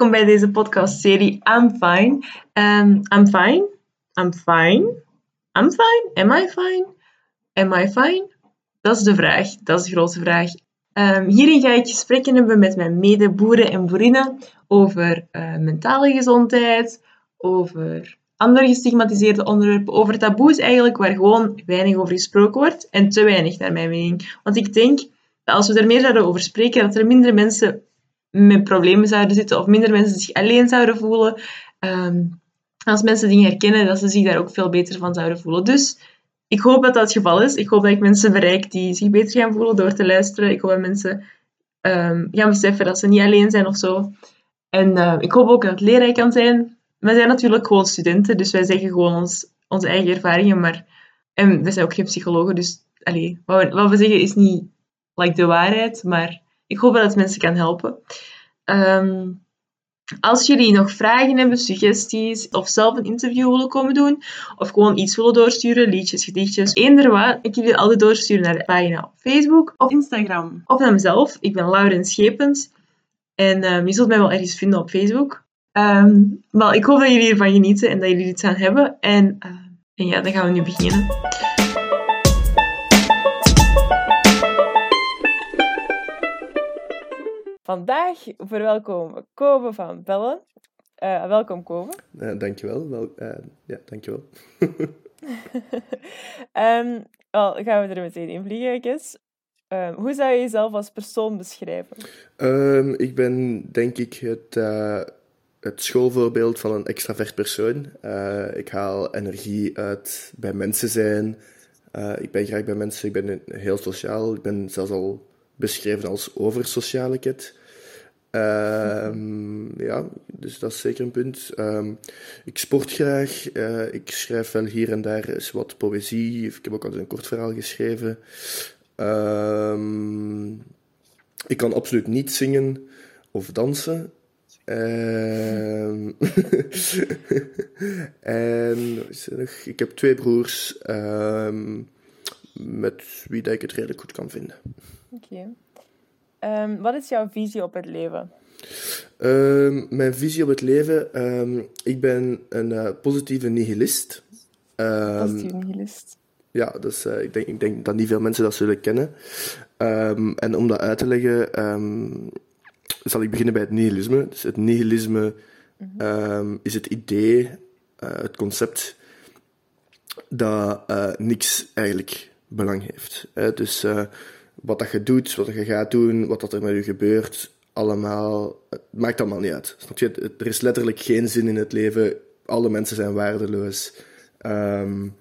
welkom bij deze podcastserie I'm Fine. Um, I'm fine. I'm fine. I'm fine. Am I fine? Am I fine? Dat is de vraag. Dat is de grote vraag. Um, hierin ga ik gesprekken hebben met mijn medeboeren en boerinnen over uh, mentale gezondheid, over andere gestigmatiseerde onderwerpen, over taboes eigenlijk, waar gewoon weinig over gesproken wordt en te weinig naar mijn mening. Want ik denk dat als we er meer over spreken, dat er minder mensen met problemen zouden zitten of minder mensen zich alleen zouden voelen. Um, als mensen dingen herkennen, dat ze zich daar ook veel beter van zouden voelen. Dus ik hoop dat dat het geval is. Ik hoop dat ik mensen bereik die zich beter gaan voelen door te luisteren. Ik hoop dat mensen um, gaan beseffen dat ze niet alleen zijn of zo. En uh, ik hoop ook dat het leerrijk kan zijn. Wij zijn natuurlijk gewoon studenten, dus wij zeggen gewoon ons, onze eigen ervaringen. Maar, en we zijn ook geen psychologen, dus wat, we, wat we zeggen is niet like, de waarheid, maar ik hoop dat het mensen kan helpen. Um, als jullie nog vragen hebben, suggesties of zelf een interview willen komen doen, of gewoon iets willen doorsturen, liedjes, gedichtjes, eender wat, ik jullie altijd doorsturen naar de pagina op Facebook of Instagram. Of naar mezelf. Ik ben Lauren Schepens. En um, je zult mij wel ergens vinden op Facebook. Um, wel, ik hoop dat jullie ervan genieten en dat jullie iets aan hebben. En, en ja, dan gaan we nu beginnen. Vandaag verwelkomen we Kobe van Bellen. Uh, welkom Kobe. Uh, dankjewel. Wel, uh, ja, dankjewel. um, gaan we er meteen in vliegen, Kes. Um, hoe zou je jezelf als persoon beschrijven? Um, ik ben denk ik het, het schoolvoorbeeld van een extravert persoon. ik haal energie uit bij mensen zijn. ik ben graag bij mensen. Ik ben heel sociaal. Ik ben zelfs al beschreven als oversociale kid. Um, ja, dus dat is zeker een punt. Um, ik sport graag. Uh, ik schrijf wel hier en daar eens wat poëzie. Ik heb ook al een kort verhaal geschreven. Um, ik kan absoluut niet zingen of dansen. en ik heb twee broers met wie ik het redelijk goed kan vinden. Oké. Um, wat is jouw visie op het leven? Um, mijn visie op het leven? Um, ik ben een uh, positieve nihilist. positieve nihilist. Ja, dus, uh, ik, denk, ik denk dat niet veel mensen dat zullen kennen. en om dat uit te leggen, zal ik beginnen bij het nihilisme. Dus het nihilisme mm-hmm. is het idee, uh, het concept, dat niks eigenlijk belang heeft. Dus wat dat je doet, wat je gaat doen, wat dat er met je gebeurt, allemaal, het maakt allemaal niet uit. Snap je? Er is letterlijk geen zin in het leven. Alle mensen zijn waardeloos. Um,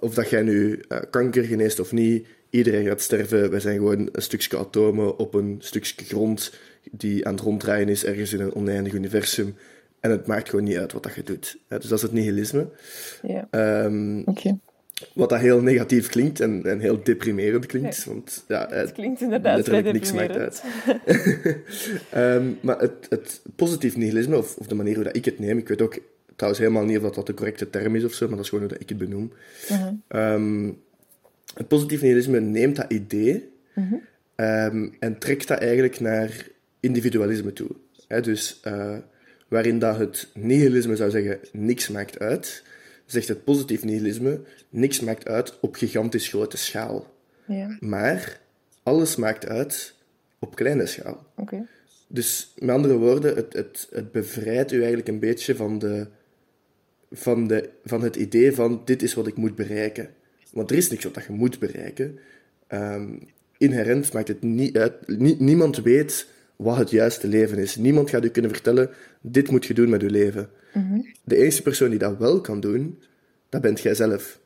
of dat jij nu uh, kanker geneest of niet, iedereen gaat sterven. Wij zijn gewoon een stukje atomen op een stukje grond die aan het ronddraaien is ergens in een oneindig universum. En het maakt gewoon niet uit wat dat je doet. dus dat is het nihilisme. Ja. Um, Oké. Wat dat heel negatief klinkt en, en heel deprimerend klinkt. Want, ja, het klinkt inderdaad vrij niks maakt uit. um, maar het, het positief nihilisme, of, of de manier hoe dat ik het neem, ik weet ook trouwens helemaal niet of dat, de correcte term is of zo, maar dat is gewoon hoe dat ik het benoem. Uh -huh. um, het positief nihilisme neemt dat idee uh -huh. um, en trekt dat eigenlijk naar individualisme toe. He, dus uh, waarin dat het nihilisme zou zeggen, niks maakt uit zegt het positief nihilisme, niks maakt uit op gigantisch grote schaal. Ja. Maar alles maakt uit op kleine schaal. Okay. Dus met andere woorden, het, het, het bevrijdt u eigenlijk een beetje van, de, van, de, van het idee van dit is wat ik moet bereiken. Want er is niks wat je moet bereiken. Um, inherent maakt het niet uit. niemand weet wat het juiste leven is. Niemand gaat u kunnen vertellen, dit moet je doen met je leven. Mhm. De enige persoon die dat wel kan doen, dat bent jij zelf.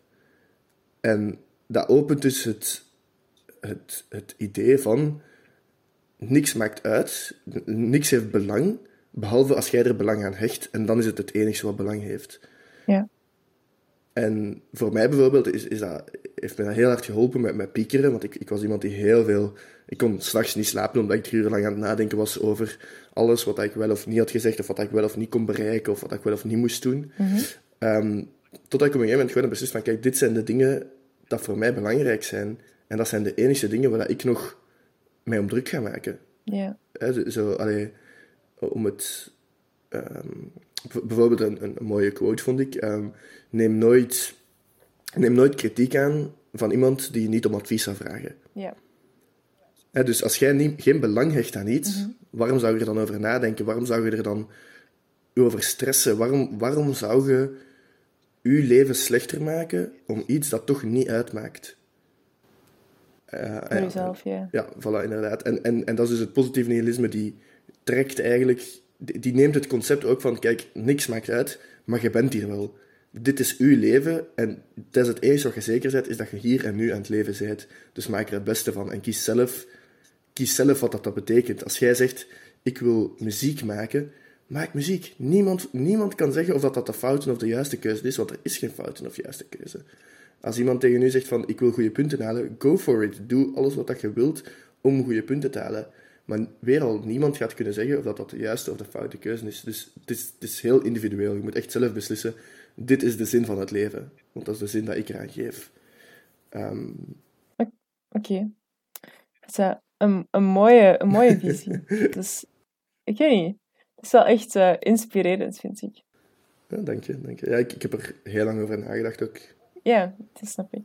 En dat opent dus het, het, het idee van niks maakt uit, niks heeft belang, behalve als jij er belang aan hecht, en dan is het het enige wat belang heeft. Ja. En voor mij bijvoorbeeld is, is dat, heeft me dat heel hard geholpen met, met piekeren, want ik, ik was iemand die heel veel... Ik kon s'nachts niet slapen omdat ik drie uur lang aan het nadenken was over alles wat ik wel of niet had gezegd, of wat ik wel of niet kon bereiken, of wat ik wel of niet moest doen. Mm um, totdat ik op een gegeven moment gewoon beslist van, kijk, dit zijn de dingen dat voor mij belangrijk zijn. En dat zijn de enige dingen waar ik nog mij om druk ga maken. Ja. zo, allee, om het ehm, bijvoorbeeld een, een, mooie quote vond ik. Ehm, neem, nooit, neem nooit kritiek aan van iemand die je niet om advies zou vragen. Ja. dus als jij niet, geen belang hecht aan iets, mhm. waarom zou je er dan over nadenken? Waarom zou je er dan over stressen? Waarom, waarom zou je je leven slechter maken om iets dat toch niet uitmaakt? Uh, Voor jezelf, ja. Ja, voilà, inderdaad. En, en, en dat is dus het positieve nihilisme, die trekt eigenlijk... Die, neemt het concept ook van, kijk, niks maakt uit, maar je bent hier wel. Dit is uw leven en dat is het enige wat je zeker bent, is dat je hier en nu aan het leven bent. Dus maak er het beste van en kies zelf, kies zelf wat dat, dat betekent. Als jij zegt, ik wil muziek maken, maak muziek. Niemand, niemand kan zeggen of dat, dat de foute of de juiste keuze is, want er is geen foute of juiste keuze. Als iemand tegen u zegt van ik wil goede punten halen, go for it. Doe alles wat dat je wilt om goede punten te halen. Maar weer al, niemand gaat kunnen zeggen of dat, dat de juiste of de foute keuze is. Dus het is, het is heel individueel. Je moet echt zelf beslissen, dit is de zin van het leven. Want dat is de zin dat ik eraan geef. Ehm, Oké. Okay. Dat is een, een, mooie, een mooie visie. dus, ik weet niet. Het is wel echt uh, inspirerend, vind ik. Ja, dank je. Dank je. Ja, ik, ik heb er heel lang over nagedacht ook. Ja, dat snap ik.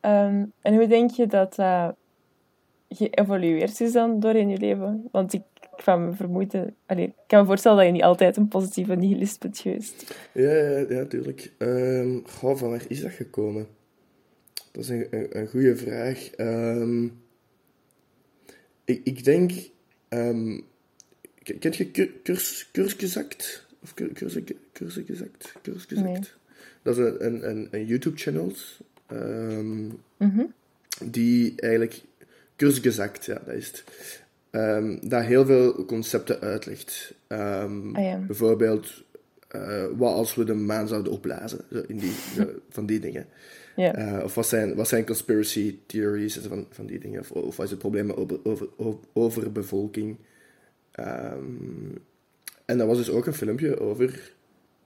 Ehm, en hoe denk je dat dat geëvolueerd is dan door in je leven? Want ik van me vermoeden... Allee, ik kan me voorstellen dat je niet altijd een positieve nihilist bent geweest. Ja, ja, ja tuurlijk. Um, goh, van waar is dat gekomen? Dat is een, een, een goede vraag. Um, ik, ik denk... Um, kent je kursgezakt? Of kursgezakt? Kursgezakt? Nee. Dat is een, een, een YouTube-channel mm die eigenlijk kursgezakt, ja, dat is het. Um, dat heel veel concepten uitlegt. Um, Bijvoorbeeld, uh, wat als we de maan zouden opblazen? Zo in die, van die dingen. Yeah. Uh, of wat zijn, wat zijn conspiracy theories van, van die dingen? Of, of wat is het probleem over, over, overbevolking? Um, en dat was dus ook een filmpje over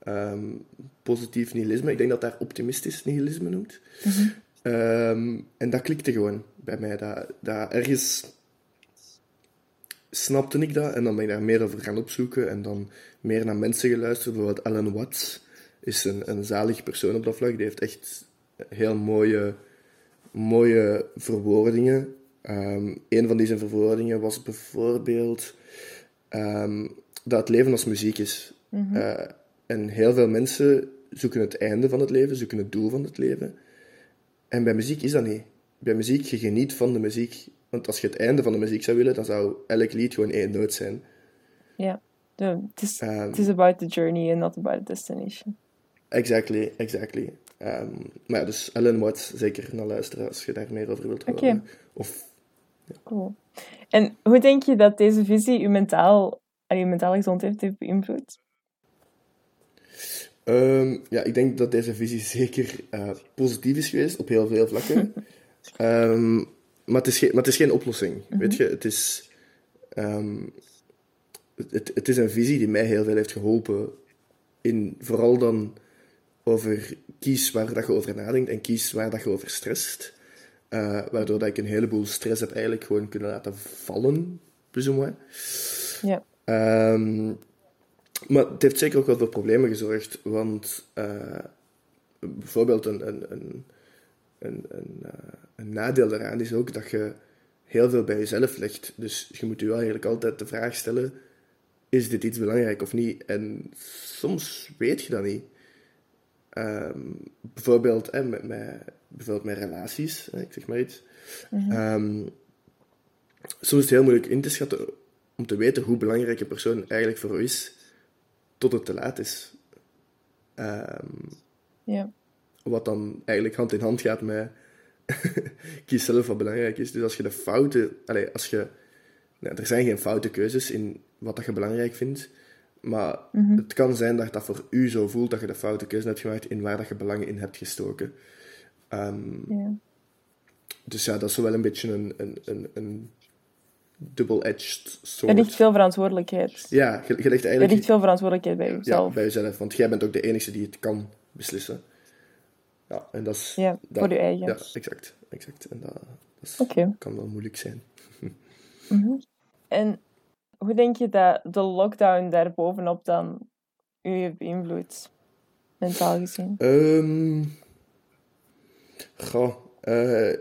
um, positief nihilisme. Ik denk dat daar optimistisch nihilisme noemt. Mhm. Ehm, en dat klikte gewoon bij mij. Dat, dat ergens snapte ik dat en dan ben ik daar meer over gaan opzoeken en dan meer naar mensen geluisterd. Bijvoorbeeld Alan Watts is een, een zalig persoon op dat vlak. Die heeft echt heel mooie, mooie verwoordingen. Um, een van deze verwoordingen was bijvoorbeeld dat het leven als muziek is. Mm en heel veel mensen zoeken het einde van het leven, zoeken het doel van het leven. En bij muziek is dat niet. Bij muziek, je geniet van de muziek. Want als je het einde van de muziek zou willen, dan zou elk lied gewoon één noot zijn. Ja, het is um, about the journey and not about the destination. Exactly, exactly. Um, maar ja, dus Ellen Watts, zeker naar luisteren als je daar meer over wilt horen. Okay. Of, ja. Cool. En hoe denk je dat deze visie je mentaal, je mentale gezondheid heeft beïnvloed? Um, ja, ik denk dat deze visie zeker uh, positief is geweest op heel veel vlakken. um, maar, het is geen, maar het is geen oplossing. Mm Weet je, het is, um, het, het is een visie die mij heel veel heeft geholpen. In, vooral dan over kies waar dat je over nadenkt en kies waar dat je over stresst. Uh, waardoor dat ik een heleboel stress heb eigenlijk gewoon kunnen laten vallen, plus Ja. Um, maar het heeft zeker ook wel voor problemen gezorgd, want uh, bijvoorbeeld een, een, een, een, een, uh, een, nadeel daaraan is ook dat je heel veel bij jezelf legt. Dus je moet je wel eigenlijk altijd de vraag stellen, is dit iets belangrijk of niet? En soms weet je dat niet. Um, bijvoorbeeld, hè, met, met, bijvoorbeeld met relaties, ik zeg maar iets. Mm -hmm. soms is het heel moeilijk in te schatten om te weten hoe belangrijk een persoon eigenlijk voor u is tot het te laat is. Um, ja. Wat dan eigenlijk hand in hand gaat met kies zelf wat belangrijk is. Dus als je de fouten, allez, als je, nou, er zijn geen foute keuzes in wat dat je belangrijk vindt, maar mhm. het kan zijn dat dat voor u zo voelt dat je de foute keuze hebt gemaakt in waar dat je belangen in hebt gestoken. Um, ja. Dus ja, dat is wel een beetje een, een, een, een double-edged soort. Er ligt veel verantwoordelijkheid. Ja, je, je ligt eigenlijk... Er ligt veel verantwoordelijkheid bij jezelf. Ja, bij jezelf. Want jij bent ook de enige die het kan beslissen. Ja, en dat is... Ja, voor je eigen. Ja, exact. exact. En dat, dat kan wel moeilijk zijn. mm En hoe denk je dat de lockdown daarbovenop dan u heeft beïnvloed, mentaal gezien? Um, goh, uh,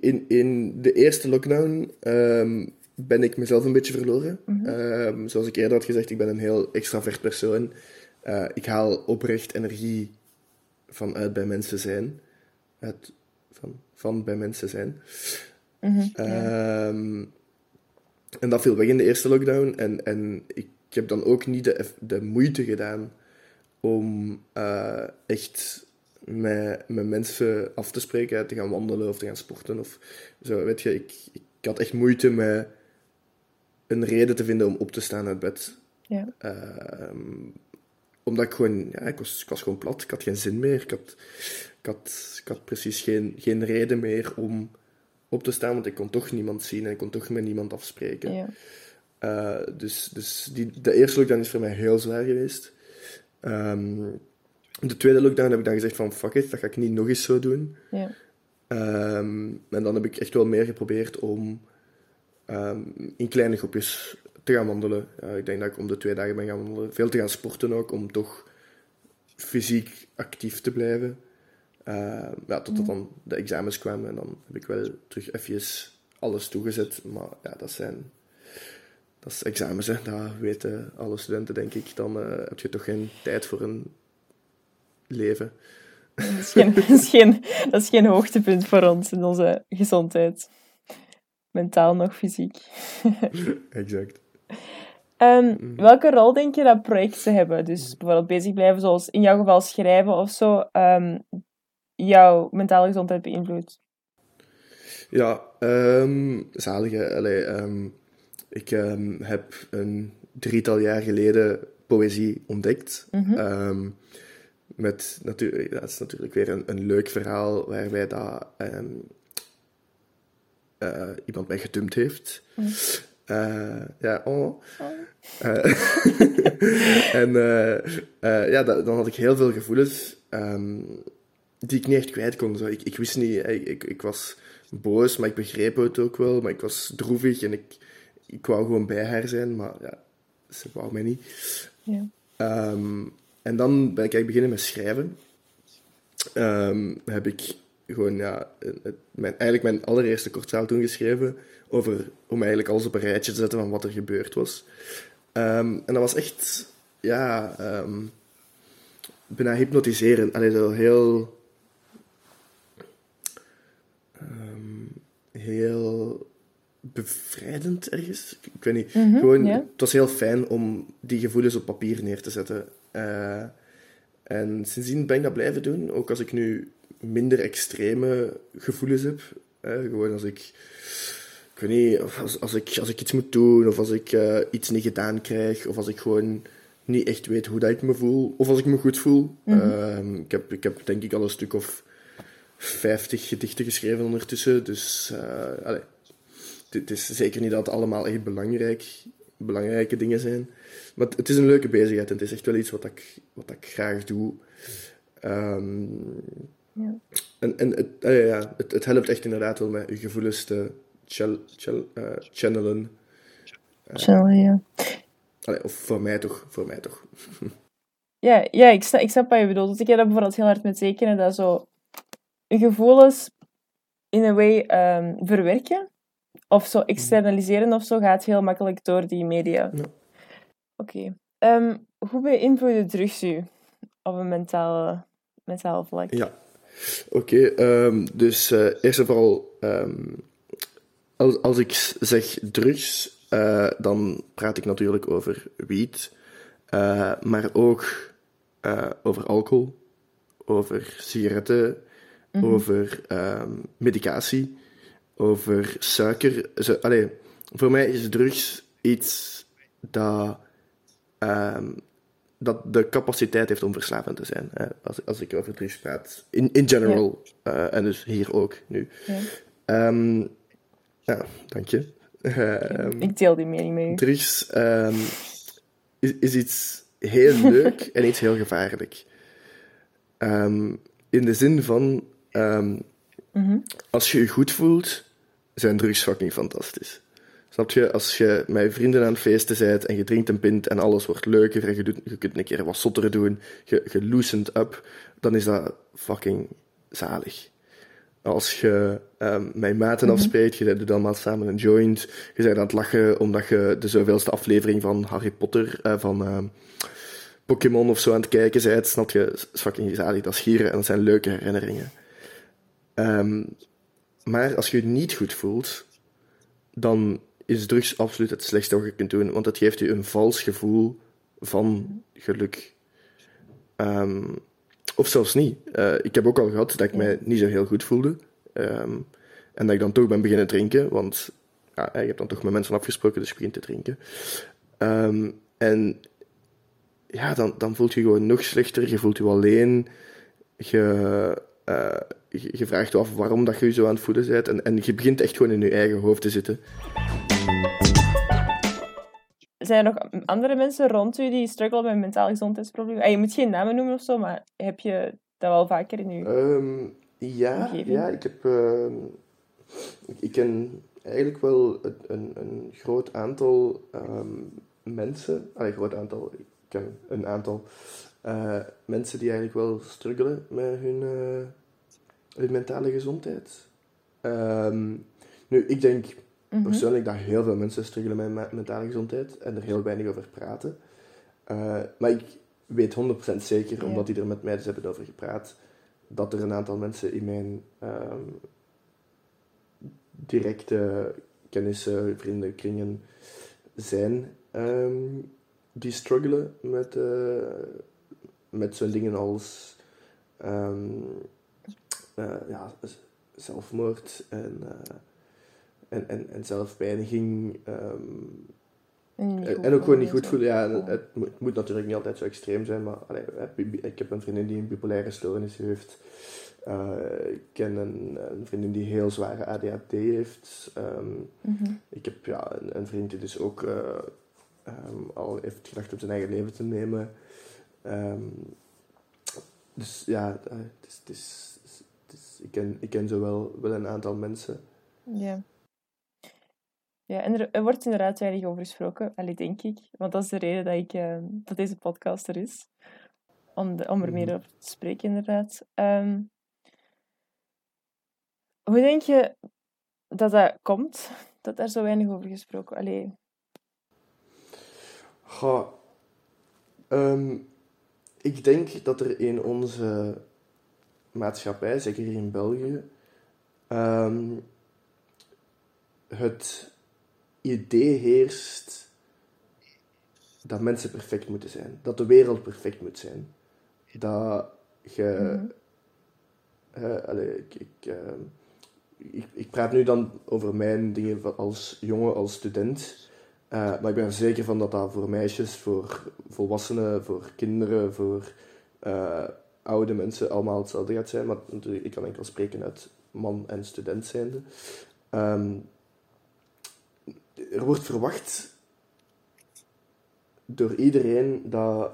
in, in de eerste lockdown um, ben ik mezelf een beetje verloren. Mm -hmm. zoals ik eerder had gezegd, ik ben een heel extravert persoon. Uh, ik haal oprecht energie vanuit bij mensen zijn. Uit, van, van bij mensen zijn. Mm -hmm, ja. um, en dat viel weg in de eerste lockdown. En, en ik heb dan ook niet de, de moeite gedaan om uh, echt met, met mensen af te spreken, te gaan wandelen of te gaan sporten. Of zo. Weet je, ik, ik had echt moeite met een reden te vinden om op te staan uit bed. Ja. Uh, omdat ik gewoon, ja, ik was, ik was gewoon plat. Ik had geen zin meer. Ik had, ik had, ik had precies geen, geen reden meer om op te staan, want ik kon toch niemand zien en ik kon toch met niemand afspreken. Ja. Uh, dus dus die, de eerste lockdown is voor mij heel zwaar geweest. Um, de tweede lockdown heb ik dan gezegd van fuck it, dat ga ik niet nog eens zo doen. Ja. Um, en dan heb ik echt wel meer geprobeerd om um, in kleine groepjes te gaan wandelen. Uh, ik denk dat ik om de twee dagen ben gaan wandelen. Veel te gaan sporten ook, om toch fysiek actief te blijven. Uh, ja, totdat dan de examens kwamen en dan heb ik wel terug even alles toegezet. Maar ja, dat zijn... Dat is examens, hè. dat weten alle studenten, denk ik. Dan uh, heb je toch geen tijd voor een leven. Dat is, geen, dat, is geen, dat is geen hoogtepunt voor ons in onze gezondheid. Mentaal nog fysiek. exact. Um, welke rol denk je dat projecten hebben? Dus bijvoorbeeld bezig blijven, zoals in jouw geval schrijven of zo, um, jouw mentale gezondheid beïnvloedt? Ja, um, zalige. Allee, ik heb een drietal jaar geleden poëzie ontdekt. Mm -hmm met natuurlijk, dat is natuurlijk weer een, een leuk verhaal waarbij dat, um, uh, iemand mij gedumpt heeft. Mm. Uh, ja, oh. oh. Uh, en ja, dat, dan had ik heel veel gevoelens um, die ik niet echt kwijt kon. Zo. Ik, ik wist niet, ik, ik, ik, was boos, maar ik begreep het ook wel. Maar ik was droevig en ik, ik wou gewoon bij haar zijn, maar ja, ze wou mij niet. Ja. Um, en dan ben ik beginnen met schrijven. Um, heb ik gewoon, ja, mijn, eigenlijk mijn allereerste kortverhaal toen geschreven over om eigenlijk alles op een rijtje te zetten van wat er gebeurd was. Um, en dat was echt, ja, um, bijna hypnotiserend. Allee, zo heel... heel bevrijdend ergens. Ik weet niet. Mm -hmm, gewoon, yeah. Het was heel fijn om die gevoelens op papier neer te zetten. Uh, en sindsdien ben ik dat blijven doen, ook als ik nu minder extreme gevoelens heb. Uh, gewoon als ik, ik weet niet, als, als, ik, als ik iets moet doen, of als ik uh, iets niet gedaan krijg, of als ik gewoon niet echt weet hoe dat ik me voel, of als ik me goed voel. Mm -hmm. ik, heb, ik heb denk ik al een stuk of 50 gedichten geschreven ondertussen, dus allez, het is zeker niet dat het allemaal echt belangrijk, belangrijke dingen zijn. Maar het, is een leuke bezigheid en het is echt wel iets wat ik, wat ik graag doe. Um, ja. En, en het, uh, ja, het, het, helpt echt inderdaad wel met je gevoelens te uh, channelen. Uh, Channelen, ja. Allee, of voor mij toch, voor mij toch. ja, ja ik, snap, ik snap wat je bedoelt. Dus ik heb dat bijvoorbeeld heel hard met tekenen, dat zo je gevoelens in een way um, verwerken of zo externaliseren of zo gaat heel makkelijk door die media. Ja. Oké. Okay. Um, hoe beïnvloeden drugs u op een mentale, mentale vlak? Ja. Oké, okay, um, dus uh, eerst en vooral, um, als, als ik zeg drugs, uh, dan praat ik natuurlijk over wiet, uh, maar ook over alcohol, over sigaretten, mm -hmm. over medicatie over suiker. Zo, allee, voor mij is drugs iets dat, um, dat de capaciteit heeft om verslavend te zijn. Hè, als, als ik over drugs praat. In, in general. Ja. Uh, en dus hier ook nu. Ja, um, ja dank je. Um, ik deel die mening mee. Drugs is, is iets heel leuk en iets heel gevaarlijk. in de zin van Mhm. Als je je goed voelt, zijn drugs fucking fantastisch. Snap je? Als je met vrienden aan het feesten bent en je drinkt een pint en alles wordt leuker en je, doet, je kunt een keer wat zotter doen, je, je loosened up, dan is dat fucking zalig. Als je um, met maten Mhm. afspreekt, je doet allemaal samen een joint, je bent aan het lachen omdat je de zoveelste aflevering van Harry Potter, eh, van ehm, Pokémon of zo aan het kijken bent, snap je? Dat is fucking zalig, dat is gieren en dat zijn leuke herinneringen. Ehm, maar als je je niet goed voelt, dan is drugs absoluut het slechtste wat je kunt doen, want het geeft je een vals gevoel van geluk. Ehm, of zelfs niet. Eh, ik heb ook al gehad dat ik mij niet zo heel goed voelde. Ehm, en dat ik dan toch ben beginnen drinken, want ja, ik heb dan toch met mensen afgesproken, dus ik begin te drinken. Ehm, en ja, dan, dan voelt je gewoon nog slechter, je voelt je alleen, je, eh, je, vraagt je af waarom dat je je zo aan het voelen bent, en, en je begint echt gewoon in je eigen hoofd te zitten. Zijn er nog andere mensen rond u die struggelen met mentale gezondheidsproblemen? Ah, je moet geen namen noemen of zo, maar heb je dat wel vaker in je... Ehm, ja, Omgeving? ja, ik heb... ehm, ik, ik ken eigenlijk wel een, een, een groot aantal ehm, mensen... Een groot aantal... Ik ken een aantal eh, mensen die eigenlijk wel struggelen met hun, eh, hun mentale gezondheid. Ehm, nu, ik denk Mhm. persoonlijk dat heel veel mensen struggelen met me- mentale gezondheid en er heel weinig over praten. Eh, maar ik weet 100% zeker, Ja. omdat die er met mij dus hebben over gepraat, dat er een aantal mensen in mijn ehm, directe kennissen, vrienden, kringen zijn ehm, die struggelen met, eh, met zo'n dingen als ja, z- zelfmoord en, eh, en, en, en zelfpijniging. ehm, En, niet en, ook gewoon niet goed voelen. Ja, Ja. het, moet, het moet natuurlijk niet altijd zo extreem zijn, maar allee, eh, ik heb een vriendin die een bipolaire stoornis heeft. Eh, ik ken een, een vriendin die heel zware ADHD heeft. Ehm, Mhm. ik heb ja, een, een vriend die dus ook eh, ehm, al heeft gedacht om zijn eigen leven te nemen. Dus ja, eh, het is, het is, ik, ken, ik ken zo wel, wel een aantal mensen. Ja. Ja, en er, er wordt inderdaad weinig over gesproken, allee, denk ik. Want dat is de reden dat, ik, eh, dat deze podcast er is. Om, de, om er meer Mhm. over te spreken, inderdaad. Ehm, hoe denk je dat dat komt? Dat daar zo weinig over gesproken Allee, Goh, ehm, ik denk dat er in onze maatschappij, zeker hier in België, ehm, het idee heerst dat mensen perfect moeten zijn. Dat de wereld perfect moet zijn. Dat je... Mhm. allee, ik, ik, ehm, ik, ik praat nu dan over mijn dingen als jongen, als student. Eh, maar ik ben er zeker van dat dat voor meisjes, voor volwassenen, voor kinderen, voor eh, oude mensen allemaal hetzelfde gaat zijn. Maar ik kan enkel spreken uit man en student zijnde. Ehm, er wordt verwacht door iedereen dat,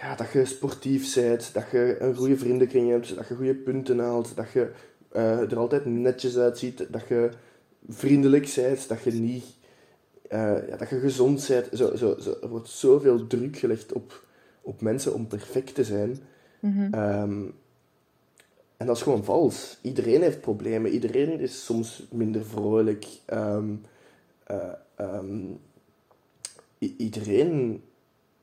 ja, dat je sportief bent, dat je een goede vriendenkring hebt, dat je goede punten haalt, dat je eh, er altijd netjes uitziet, dat je vriendelijk bent, dat je niet eh, ja, dat je gezond bent. Zo, zo, zo, er wordt zoveel druk gelegd op, op mensen om perfect te zijn. Mhm. Ehm, en dat is gewoon vals. Iedereen heeft problemen. Iedereen is soms minder vrolijk. Ehm, eh, ehm, iedereen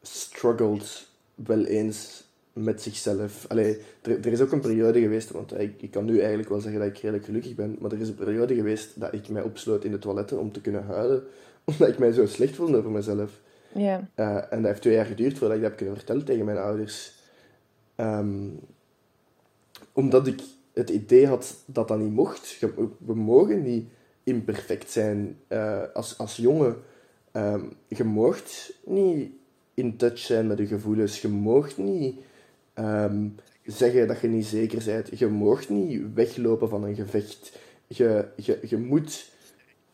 struggelt wel eens met zichzelf. Allee, er, er is ook een periode geweest, want ik, ik kan nu eigenlijk wel zeggen dat ik redelijk gelukkig ben, maar er is een periode geweest dat ik mij opsloot in de toiletten om te kunnen huilen, omdat ik mij zo slecht voelde over mezelf. ja. Eh, en dat heeft twee jaar geduurd voordat ik dat heb kunnen vertellen tegen mijn ouders. Ehm, omdat ik het idee had dat dat niet mocht. We mogen niet imperfect zijn. Eh, als, als jongen, ehm, je moogt niet in touch zijn met je gevoelens. Je moogt niet ehm, zeggen dat je niet zeker bent. Je moogt niet weglopen van een gevecht. Je, je, je moet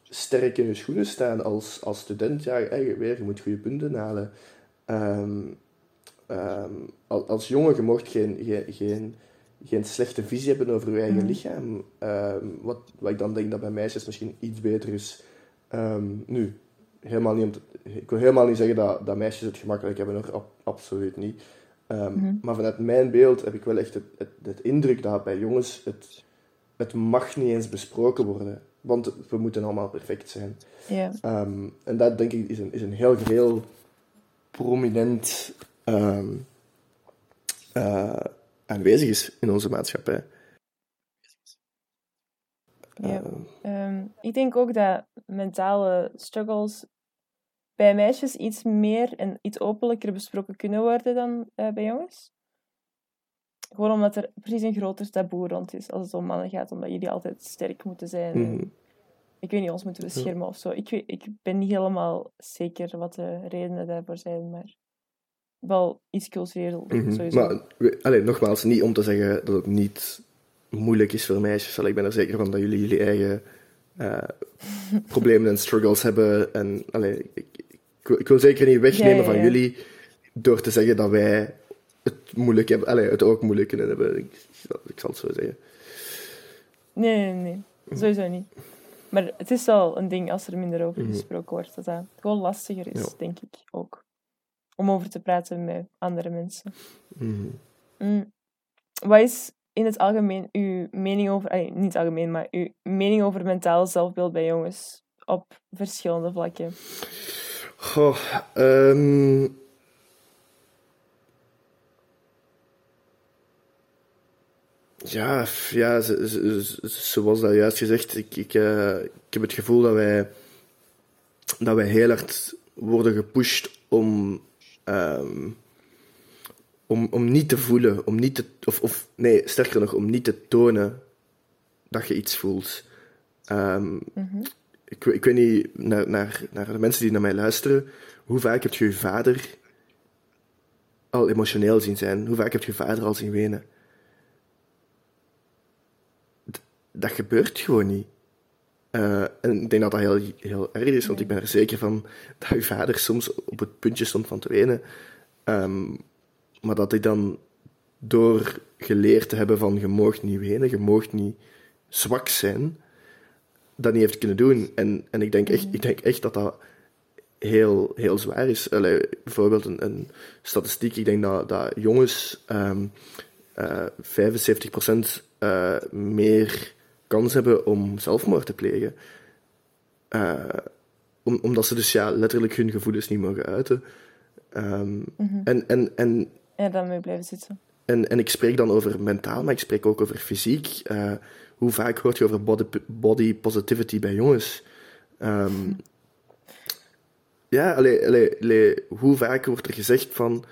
sterk in je schoenen staan als, als student. Ja, weer, je moet goede punten halen. Ehm, ehm, al- als jongen, je mocht geen, geen, geen, geen slechte visie hebben over je eigen Mhm. lichaam. Ehm, wat, wat ik dan denk dat bij meisjes misschien iets beter is Ehm, nu, helemaal niet ik wil helemaal niet zeggen dat, dat meisjes het gemakkelijk hebben, hoor. Ab- absoluut niet. Mhm. Maar vanuit mijn beeld heb ik wel echt het, het, het indruk dat bij jongens het, het mag niet eens besproken worden. Want we moeten allemaal perfect zijn. En dat denk ik is een, is een heel, heel prominent ehm, eh, aanwezig is in onze maatschappij. Ja. Eh, Ehm, ik denk ook dat mentale struggles bij meisjes iets meer en iets openlijker besproken kunnen worden dan eh, bij jongens. Gewoon omdat er precies een groter taboe rond is als het om mannen gaat, omdat jullie altijd sterk moeten zijn. mhm. Ik weet niet, ons moeten beschermen of zo. Ik, weet, ik ben niet helemaal zeker wat de redenen daarvoor zijn, maar wel iets cultureel Mhm. sowieso. Maar we- allee, nogmaals, niet om te zeggen dat het niet moeilijk is voor meisjes. Allee, ik ben er zeker van dat jullie jullie eigen eh, problemen en struggles hebben. En allee, ik, ik, wil, ik wil zeker niet wegnemen Ja, ja, van jullie door te zeggen dat wij het moeilijk hebben. Allee, het ook moeilijk kunnen hebben. Ik, ik zal het zo zeggen. Nee, nee, nee. Sowieso niet. Maar het is wel een ding als er minder over Mhm. gesproken wordt, dat dat gewoon lastiger is, denk ik ook. Om over te praten met andere mensen. Mhm. Mm. Wat is in het algemeen uw mening over, allee, niet algemeen, maar uw mening over mentaal zelfbeeld bij jongens op verschillende vlakken? Goh, ehm, Ja, ja zoals dat juist gezegd, ik, ik, eh, ik heb het gevoel dat wij, dat wij heel hard worden gepusht om, ehm, om, om niet te voelen, om niet te, of, of nee, sterker nog, om niet te tonen dat je iets voelt. Ehm, Mhm. ik, ik weet niet, naar, naar, naar de mensen die naar mij luisteren, hoe vaak heb je je vader al emotioneel zien zijn? Hoe vaak heb je je vader al zien wenen? D- dat gebeurt gewoon niet. Eh, en ik denk dat dat heel, heel erg is, want ik ben er zeker van dat je vader soms op het puntje stond van te wenen. Ehm, maar dat hij dan door geleerd te hebben van je moogt niet wenen, je moogt niet zwak zijn, dat niet heeft kunnen doen. En, en ik, denk echt, ik denk echt dat dat heel, heel zwaar is. Allee, bijvoorbeeld een, een statistiek, ik denk dat, dat jongens ehm eh 75% eh, meer kans hebben om zelfmoord te plegen. Eh, om, omdat ze dus ja, letterlijk hun gevoelens niet mogen uiten. Ehm, en, en, en En dan mee blijven zitten. en, en ik spreek dan over mentaal, maar ik spreek ook over fysiek. Eh, hoe vaak hoort je over body, body positivity bij jongens? Ehm, ja, allee, allee, allee, hoe vaak wordt er gezegd van...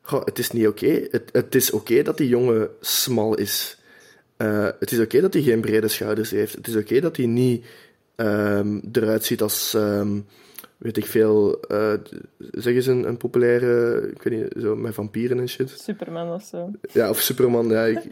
Goh, het is niet oké. Het, het is oké dat die jongen smal is. Eh, het is oké dat hij geen brede schouders heeft. Het is oké dat hij niet ehm, eruit ziet als... ehm, weet ik veel... eh zeg eens een, een populaire... Ik weet niet, zo met vampieren en shit. Superman of zo. Ja, of Superman, ja. Ik,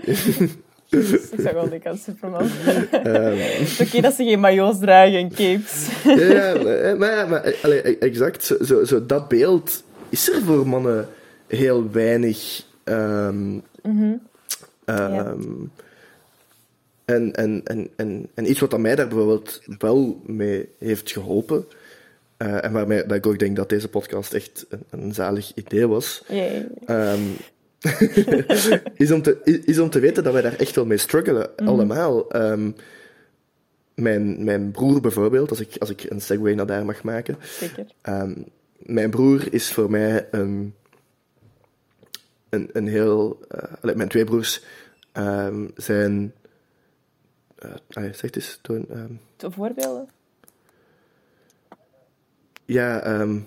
ik zag wel denken aan Superman. ehm, Het is oké dat ze geen majo's dragen en capes. ja, ja, maar, maar, maar eh, allee, exact, zo, zo, zo dat beeld is er voor mannen heel weinig. ehm, Mhm. ehm, en, en, en, en, en iets wat aan mij daar bijvoorbeeld wel mee heeft geholpen, eh, en waarmee dat ik ook denk dat deze podcast echt een, een zalig idee was. Ehm, is, om te, is, is om te weten dat wij daar echt wel mee struggelen, allemaal. Ehm, mijn, mijn broer bijvoorbeeld, als ik, als ik een segue naar daar mag maken. Zeker. Ehm, mijn broer is voor mij een, een, een heel... allee, mijn twee broers zijn... allee, zeg eens, Toon. ehm, De voorbeelden? ja, ehm,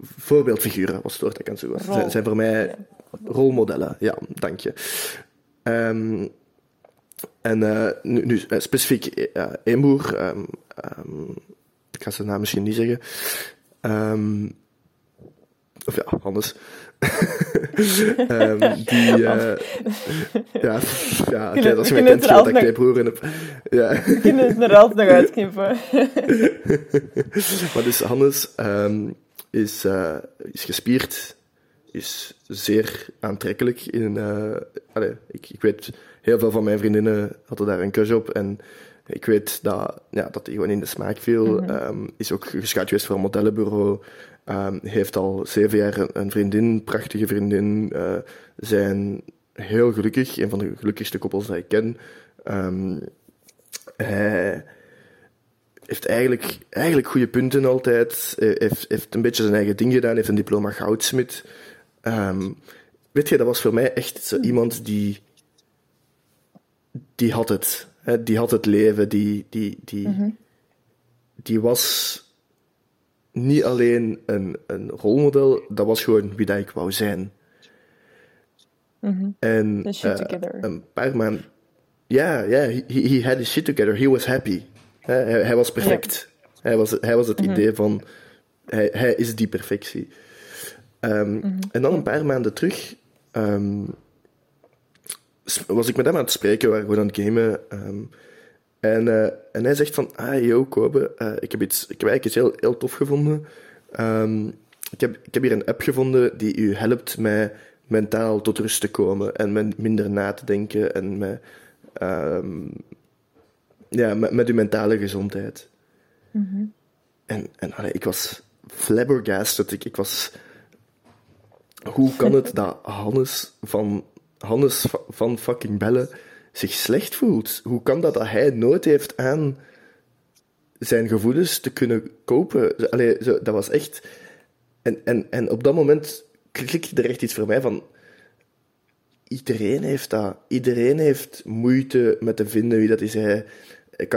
voorbeeldfiguren was het woord dat ik aan was. Rol. Zijn, zijn voor mij Ja. rolmodellen. Ja, dank je. Ehm, en eh, nu, nu eh, specifiek broer, ehm, ehm, ik ga zijn naam misschien niet zeggen. Ehm, of ja, Hannes. Ehm, die, eh, ja, ja oké, kunnen- als je we mij kunnen kent, het er weet dat ik twee broeren heb. Ja. We kunnen het er altijd nog uitknippen. Maar dus Hannes ehm, is, eh, is gespierd, is zeer aantrekkelijk. In, eh, allee, ik, ik weet, heel veel van mijn vriendinnen hadden daar een crush op. En Ik weet dat, ja, dat hij gewoon in de smaak viel. Ehm, is ook gescout geweest voor een modellenbureau. Um, heeft al zeven jaar een, een vriendin, prachtige vriendin. Uh, zijn heel gelukkig, een van de gelukkigste koppels die ik ken. Um, hij heeft eigenlijk, eigenlijk goede punten altijd. Hij heeft, heeft een beetje zijn eigen ding gedaan, heeft een diploma goudsmid. Um, weet je, dat was voor mij echt zo iemand die. die had het. Hè, die had het leven, die. die, die, mm -hmm. die was niet alleen een, een rolmodel, dat was gewoon wie dat ik wou zijn. Mm -hmm. En uh, een paar maanden. Ja, ja, he, he had his shit together. He was happy. Hij, hij was perfect. Ja. Hij, was, hij was het mm -hmm. idee van. Hij, hij is die perfectie. Um, mm -hmm. En dan een paar maanden terug. Um, was ik met hem aan het spreken, we waren gewoon aan het gamen. Um, en, uh, en hij zegt van, ah, yo, Kobe, uh, ik, heb iets, ik heb eigenlijk iets heel, heel tof gevonden. Um, ik, heb, ik heb hier een app gevonden die u helpt met mentaal tot rust te komen en met minder na te denken en met, um, ja, met, met uw mentale gezondheid. Mm -hmm. En, en allee, ik was flabbergasted. Ik, ik was... Hoe kan het dat Hannes van, Hannes van fucking Bellen zich slecht voelt. Hoe kan dat dat hij nood heeft aan zijn gevoelens te kunnen kopen? Allee, zo, dat was echt... En, en, en op dat moment klikte er echt iets voor mij van... Iedereen heeft dat. Iedereen heeft moeite met te vinden wie dat is. Hij,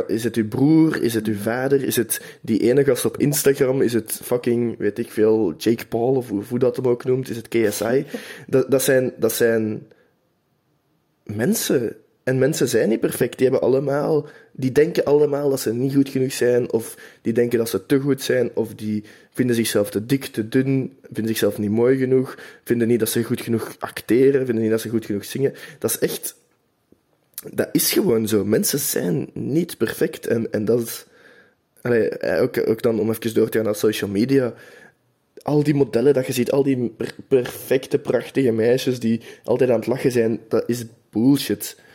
is het uw broer? Is het uw vader? Is het die ene gast op Instagram? Is het fucking, weet ik veel, Jake Paul of hoe, hoe dat hem ook noemt? Is het KSI? Dat, dat, zijn, dat zijn mensen en mensen zijn niet perfect. Die hebben allemaal, die denken allemaal dat ze niet goed genoeg zijn, of die denken dat ze te goed zijn, of die vinden zichzelf te dik, te dun, vinden zichzelf niet mooi genoeg, vinden niet dat ze goed genoeg acteren, vinden niet dat ze goed genoeg zingen. Dat is echt, dat is gewoon zo. Mensen zijn niet perfect. En, en dat is, allee, ook, ook dan om even door te gaan naar social media. Al die modellen dat je ziet, al die per perfecte, prachtige meisjes die altijd aan het lachen zijn, dat is bullshit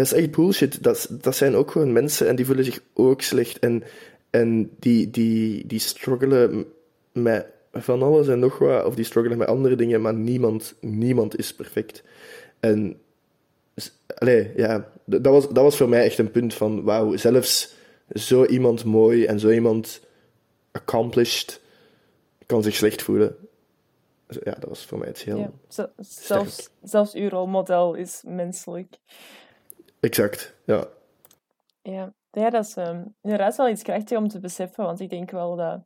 dat is echt bullshit. Dat, dat zijn ook gewoon mensen en die voelen zich ook slecht. En, en die, die, die struggelen met van alles en nog wat, of die struggelen met andere dingen, maar niemand, niemand is perfect. En allee, ja, dat was, dat was voor mij echt een punt van, wauw, zelfs zo iemand mooi en zo iemand accomplished kan zich slecht voelen. Ja, dat was voor mij het heel. Ja, zelfs, zelfs uw rolmodel is menselijk. Exact, ja. Ja, ja dat is um, inderdaad wel iets krachtig om te beseffen, want ik denk wel dat...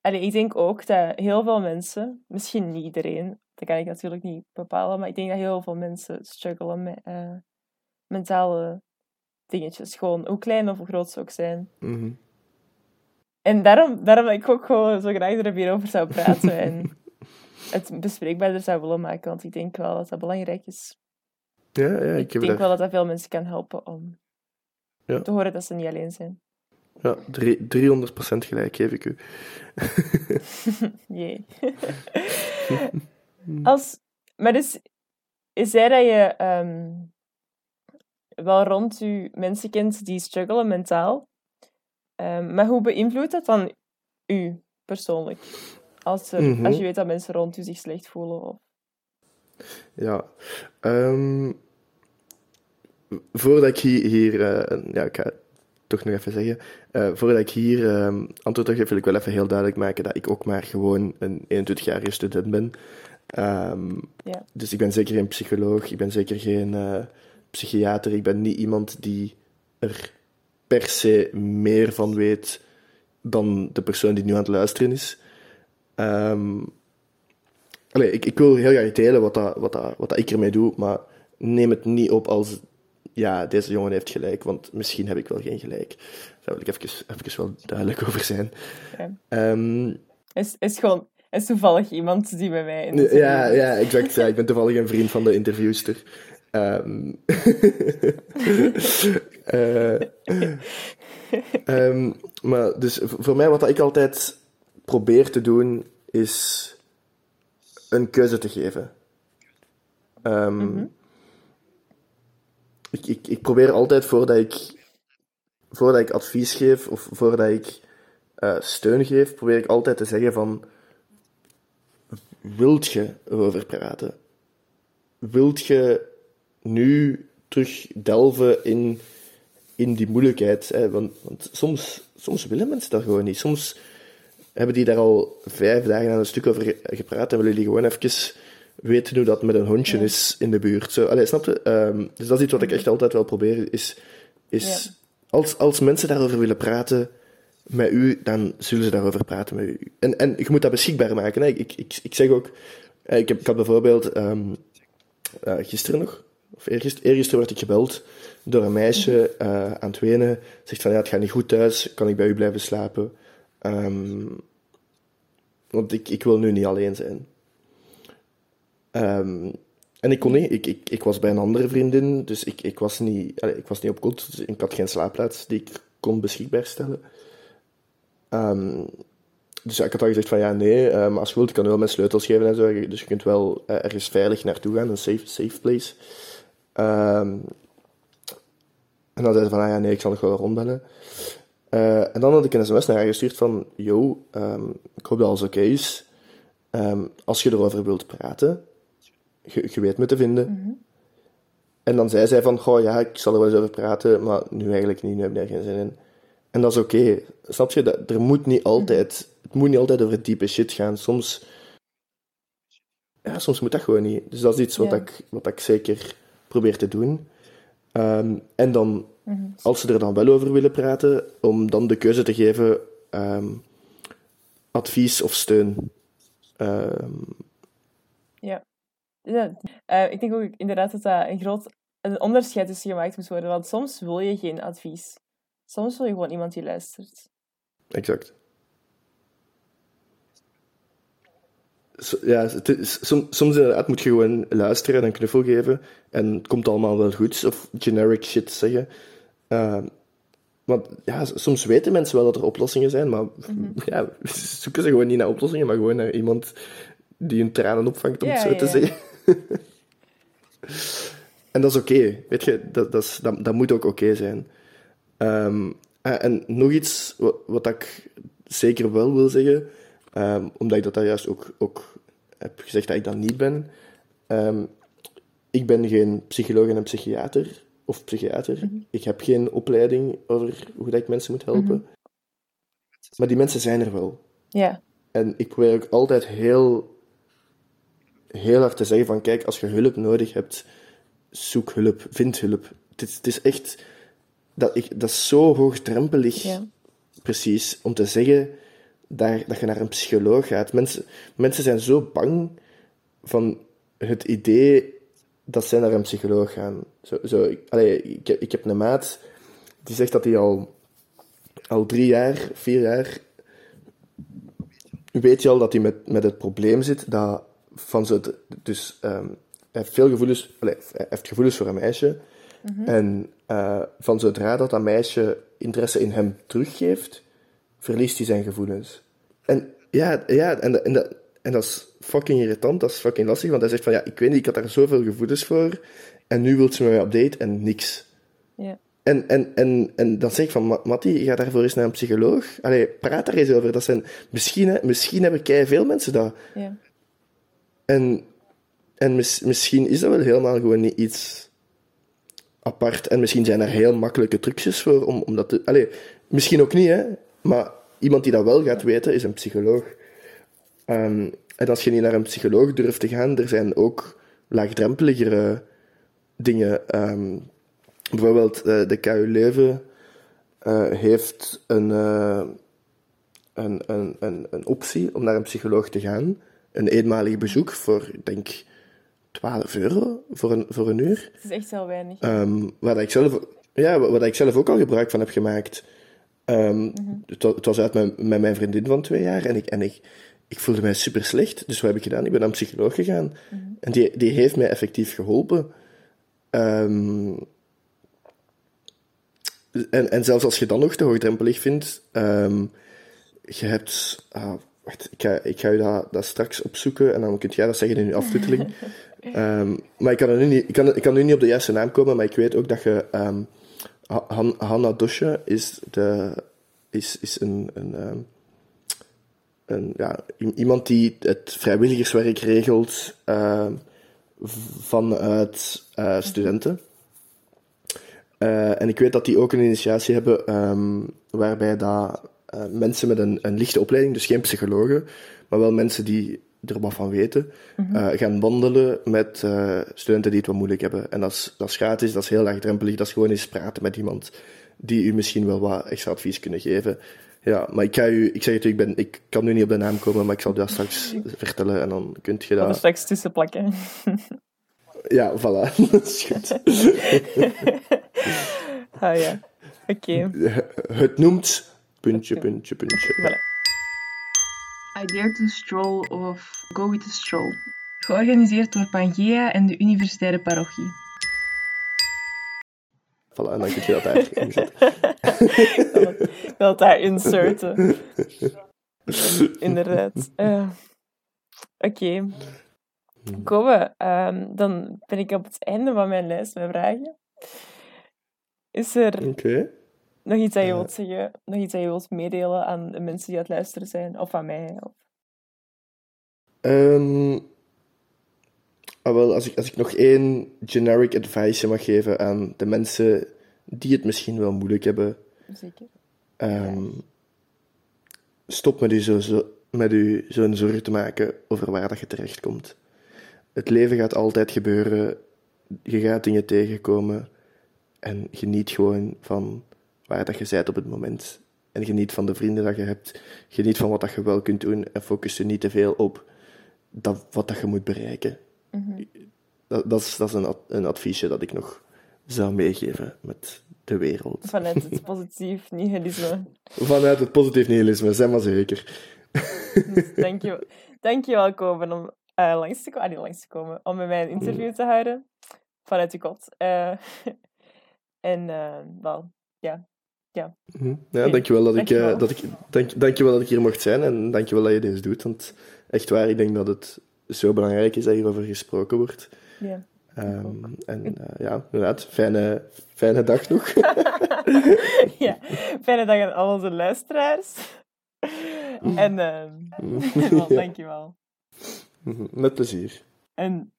Allee, ik denk ook dat heel veel mensen, misschien niet iedereen, dat kan ik natuurlijk niet bepalen, maar ik denk dat heel veel mensen struggelen met uh, mentale dingetjes. Gewoon, hoe klein of hoe groot ze ook zijn. Mm -hmm. En daarom, daarom dat ik ook gewoon zo graag er hierover zou praten en het bespreekbaarder zou willen maken, want ik denk wel dat dat belangrijk is. Ja, ja, ik, ik denk wel dat dat veel mensen kan helpen om ja. te horen dat ze niet alleen zijn. Ja, 300% gelijk geef ik u. Jee. Als, maar dus, is zij dat je um, wel rond u mensen kent die struggelen mentaal, um, maar hoe beïnvloedt dat dan u persoonlijk? Als, er, mm -hmm. als je weet dat mensen rond u zich slecht voelen? Of... Ja, um, voordat ik hier, hier uh, ja, ik ga toch nog even zeggen, uh, voordat ik hier uh, antwoord op geef, wil ik wel even heel duidelijk maken dat ik ook maar gewoon een 21-jarige student ben. Um, ja. Dus ik ben zeker geen psycholoog, ik ben zeker geen uh, psychiater, ik ben niet iemand die er per se meer van weet dan de persoon die nu aan het luisteren is. Um, allee, ik, ik wil heel graag delen wat, dat, wat, dat, wat dat ik ermee doe, maar neem het niet op als ja, deze jongen heeft gelijk, want misschien heb ik wel geen gelijk. Daar wil ik even, even wel duidelijk over zijn. Ja. Um, is, is gewoon is toevallig iemand die bij mij in Ja, ja, exact. Ja, ik ben toevallig een vriend van de interviewster. Um, uh, um, maar dus voor mij, wat ik altijd probeer te doen, is een keuze te geven. Um, mm -hmm ik, ik, probeer altijd voordat ik voordat ik advies geef of voordat ik eh, steun geef, probeer ik altijd te zeggen van, wilt je erover praten? Wilt je nu terug delven in, in die moeilijkheid? Want soms, soms willen mensen dat gewoon niet. Soms hebben die daar al vijf dagen aan een stuk over gepraat en willen die gewoon even weten hoe dat met een hondje is in de buurt. Zo, allee, snap je? Ehm, dus dat is iets wat ik echt altijd wel probeer, is, is als, als mensen daarover willen praten met u, dan zullen ze daarover praten met u. En, en je moet dat beschikbaar maken. Hè. Ik, ik, ik zeg ook, eh, ik, heb, ik had bijvoorbeeld ehm, uh, gisteren nog, of eergisteren, eergisteren werd ik gebeld door een meisje uh, aan het wenen. Zegt van, ja, het gaat niet goed thuis, kan ik bij u blijven slapen? Um, want ik, ik wil nu niet alleen zijn. Um, en ik kon niet, ik, ik, ik was bij een andere vriendin, dus ik, ik, was, niet, ik was niet op kot, dus ik had geen slaapplaats die ik kon beschikbaar stellen. Um, dus ik had al gezegd van ja, nee, maar ehm, als je wilt, ik kan wel mijn sleutels geven en zo. Dus je kunt wel uh, ergens veilig naartoe gaan, een safe, safe place. Um, en dan zei ze van, ah ja, nee, ik zal nog wel rondbellen. Uh, en dan had ik een sms naar haar gestuurd van, yo, ik hoop dat alles oké is. als je erover wilt praten, je, je weet me te vinden. Mm -hmm. En dan zei zij van, goh ja, ik zal er wel eens over praten, maar nu eigenlijk niet, nu heb ik daar geen zin in. En dat is oké. Okay. Snap je? Dat, er moet niet altijd het moet niet altijd over diepe shit gaan. Soms, ja, soms moet dat gewoon niet. Dus dat is iets wat, ik, wat ik zeker probeer te doen. Um, en dan, mm-hmm. als ze er dan wel over willen praten, om dan de keuze te geven um, advies of steun. Um, ja. Ja. Uh, ik denk ook inderdaad dat dat een groot een onderscheid tussen gemaakt moet worden. Want soms wil je geen advies. Soms wil je gewoon iemand die luistert. Exact. ja, soms, soms inderdaad moet je gewoon luisteren en een knuffel geven en het komt allemaal wel goed, of generic shit zeggen. Uh, want ja, soms weten mensen wel dat er oplossingen zijn, maar mm ja, zoeken ze gewoon niet naar oplossingen, maar gewoon naar iemand die hun tranen opvangt, om het zo te zeggen. en dat is oké, weet je, dat, dat, is, dat, dat moet ook oké zijn. Um, en nog iets wat, wat ik zeker wel wil zeggen, Um, omdat ik dat daar juist ook, ook heb gezegd dat ik dat niet ben. Um, ik ben geen psycholoog en een psychiater of psychiater. Mhm. Ik heb geen opleiding over hoe dat ik mensen moet helpen. Mhm. Maar die mensen zijn er wel. Ja. En ik probeer ook altijd heel, heel hard te zeggen van kijk, als je hulp nodig hebt, zoek hulp, vind hulp. Het is, het is echt... Dat, ik, dat is zo hoogdrempelig, ja. precies, om te zeggen daar, dat je naar een psycholoog gaat. Mensen, mensen zijn zo bang van het idee dat zij naar een psycholoog gaan. Zo, zo, ik, allee, ik, ik heb een maat die zegt dat hij al, al drie jaar, vier jaar. Weet je al dat hij met, met het probleem zit dat van zo. Dus um, hij heeft veel gevoelens, hij heeft gevoelens voor een meisje. Mm-hmm. En uh, van zodra dat dat meisje interesse in hem teruggeeft, verliest hij zijn gevoelens. En ja, ja en, en, dat, en dat is fucking irritant, dat is fucking lastig, want hij zegt van ja, ik weet niet, ik had daar zoveel gevoelens voor en nu wilt ze me update en niks. Ja. En, en, en, en dan zeg ik van, Matti, ga daarvoor eens naar een psycholoog. Allee, praat daar eens over. Dat zijn, misschien, misschien hebben kei veel mensen dat. Ja. En, en mis, misschien is dat wel helemaal gewoon niet iets apart. En misschien zijn er heel makkelijke trucjes voor om, om dat te... Allee, misschien ook niet, hè. Maar iemand die dat wel gaat weten, is een psycholoog. Um, en als je niet naar een psycholoog durft te gaan, er zijn ook laagdrempeligere dingen. Um, bijvoorbeeld uh, de KU Leuven uh, heeft een, uh, een, een, een, een, optie om naar een psycholoog te gaan. Een eenmalig bezoek voor, ik denk, 12 euro voor een, voor een uur. Het is echt heel weinig. Um, waar, ik zelf, ja, waar ik zelf ook al gebruik van heb gemaakt. Um, het, was uit met, met, mijn vriendin van twee jaar en ik, en ik, ik voelde mij super slecht. Dus wat heb ik gedaan? Ik ben naar een psycholoog gegaan. En die, die heeft mij effectief geholpen. Um, en, en zelfs als je dan nog te hoogdrempelig vindt, um, je hebt. Ah, wacht, ik ga, ik ga je dat, dat straks opzoeken en dan kunt jij dat zeggen in je aftiteling. um, maar ik kan, nu niet, ik, kan, ik kan nu niet op de juiste naam komen, maar ik weet ook dat je Ha- Han- Hanna Dosje is, de, is, is een, een, ehm, een, ja, iemand die het vrijwilligerswerk regelt ehm, vanuit eh, studenten. Eh, en ik weet dat die ook een initiatie hebben ehm, waarbij dat, eh, mensen met een, een lichte opleiding, dus geen psychologen, maar wel mensen die er wat van weten, eh, gaan wandelen met eh, studenten die het wat moeilijk hebben. En dat is, dat is gratis, dat is heel laagdrempelig, dat is gewoon eens praten met iemand die u misschien wel wat extra advies kunnen geven. Ja, maar ik, ga u, ik zeg het u, ik, ben, ik kan nu niet op de naam komen, maar ik zal u dat straks vertellen en dan kunt je er dat... straks tussen plakken. Ja, voilà, dat is goed. ah ja. Oké. Het noemt puntje, puntje, puntje. Voilà. I Dare to Stroll of Go with the Stroll. Georganiseerd door Pangea en de Universitaire Parochie. Voilà, en dan kun je dat daar inzetten. Ik wil het daar inserten. Inderdaad. Eh, Oké. Komen we. Ehm, dan ben ik op het einde van mijn lijst met vragen. Is er Oké. Nog iets dat je wilt zeggen? Nog iets dat je wilt meedelen aan de mensen die aan het luisteren zijn? Of aan mij? Of... Ehm, ah, wel, als ik, als ik nog één generic advice mag geven aan de mensen die het misschien wel moeilijk hebben, Zeker. ehm, stop met u zo, zo, met u zo'n zorgen te maken over waar dat je terechtkomt. Het leven gaat altijd gebeuren, je gaat dingen tegenkomen en geniet gewoon van waar dat je bent op het moment. En geniet van de vrienden dat je hebt, geniet van wat dat je wel kunt doen en focus je niet te veel op dat, wat dat je moet bereiken. Dat, dat is, dat is een, een adviesje dat ik nog zou meegeven met de wereld. Vanuit het positief nihilisme. Vanuit het positief nihilisme, zeg maar zeker. Dus dank je, dank je wel, om eh, langs, te, ah, langs te komen, om met mij een interview te houden. Vanuit je kot. Eh, en eh, wel, ja. Mhm. Ja, dankjewel dat ik, Dankjewel. eh, dat ik, dank, dankjewel dat ik hier mocht zijn en dankjewel dat je dit doet. Want echt waar, ik denk dat het zo belangrijk is dat hierover gesproken wordt. ja. Ehm, en eh, ja, inderdaad, fijne, fijne dag nog. ja. Fijne dag aan al onze luisteraars. en uh, dank je wel. Met plezier. En...